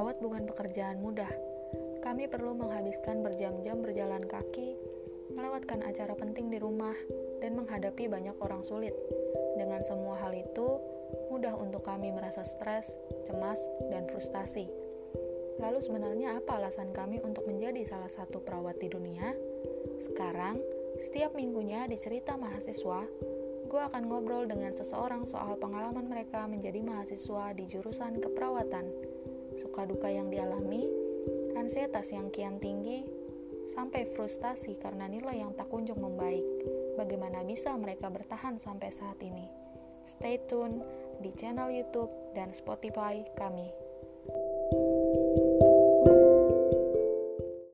Merawat bukan pekerjaan mudah. Kami perlu menghabiskan berjam-jam berjalan kaki, melewatkan acara penting di rumah, dan menghadapi banyak orang sulit. Dengan semua hal itu, mudah untuk kami merasa stres, cemas, dan frustasi. Lalu sebenarnya apa alasan kami untuk menjadi salah satu perawat di dunia? Sekarang, setiap minggunya di cerita mahasiswa, gue akan ngobrol dengan seseorang soal pengalaman mereka menjadi mahasiswa di jurusan keperawatan, suka duka yang dialami, ansietas yang kian tinggi, sampai frustasi karena nilai yang tak kunjung membaik. Bagaimana bisa mereka bertahan sampai saat ini? Stay tune di channel YouTube dan Spotify kami.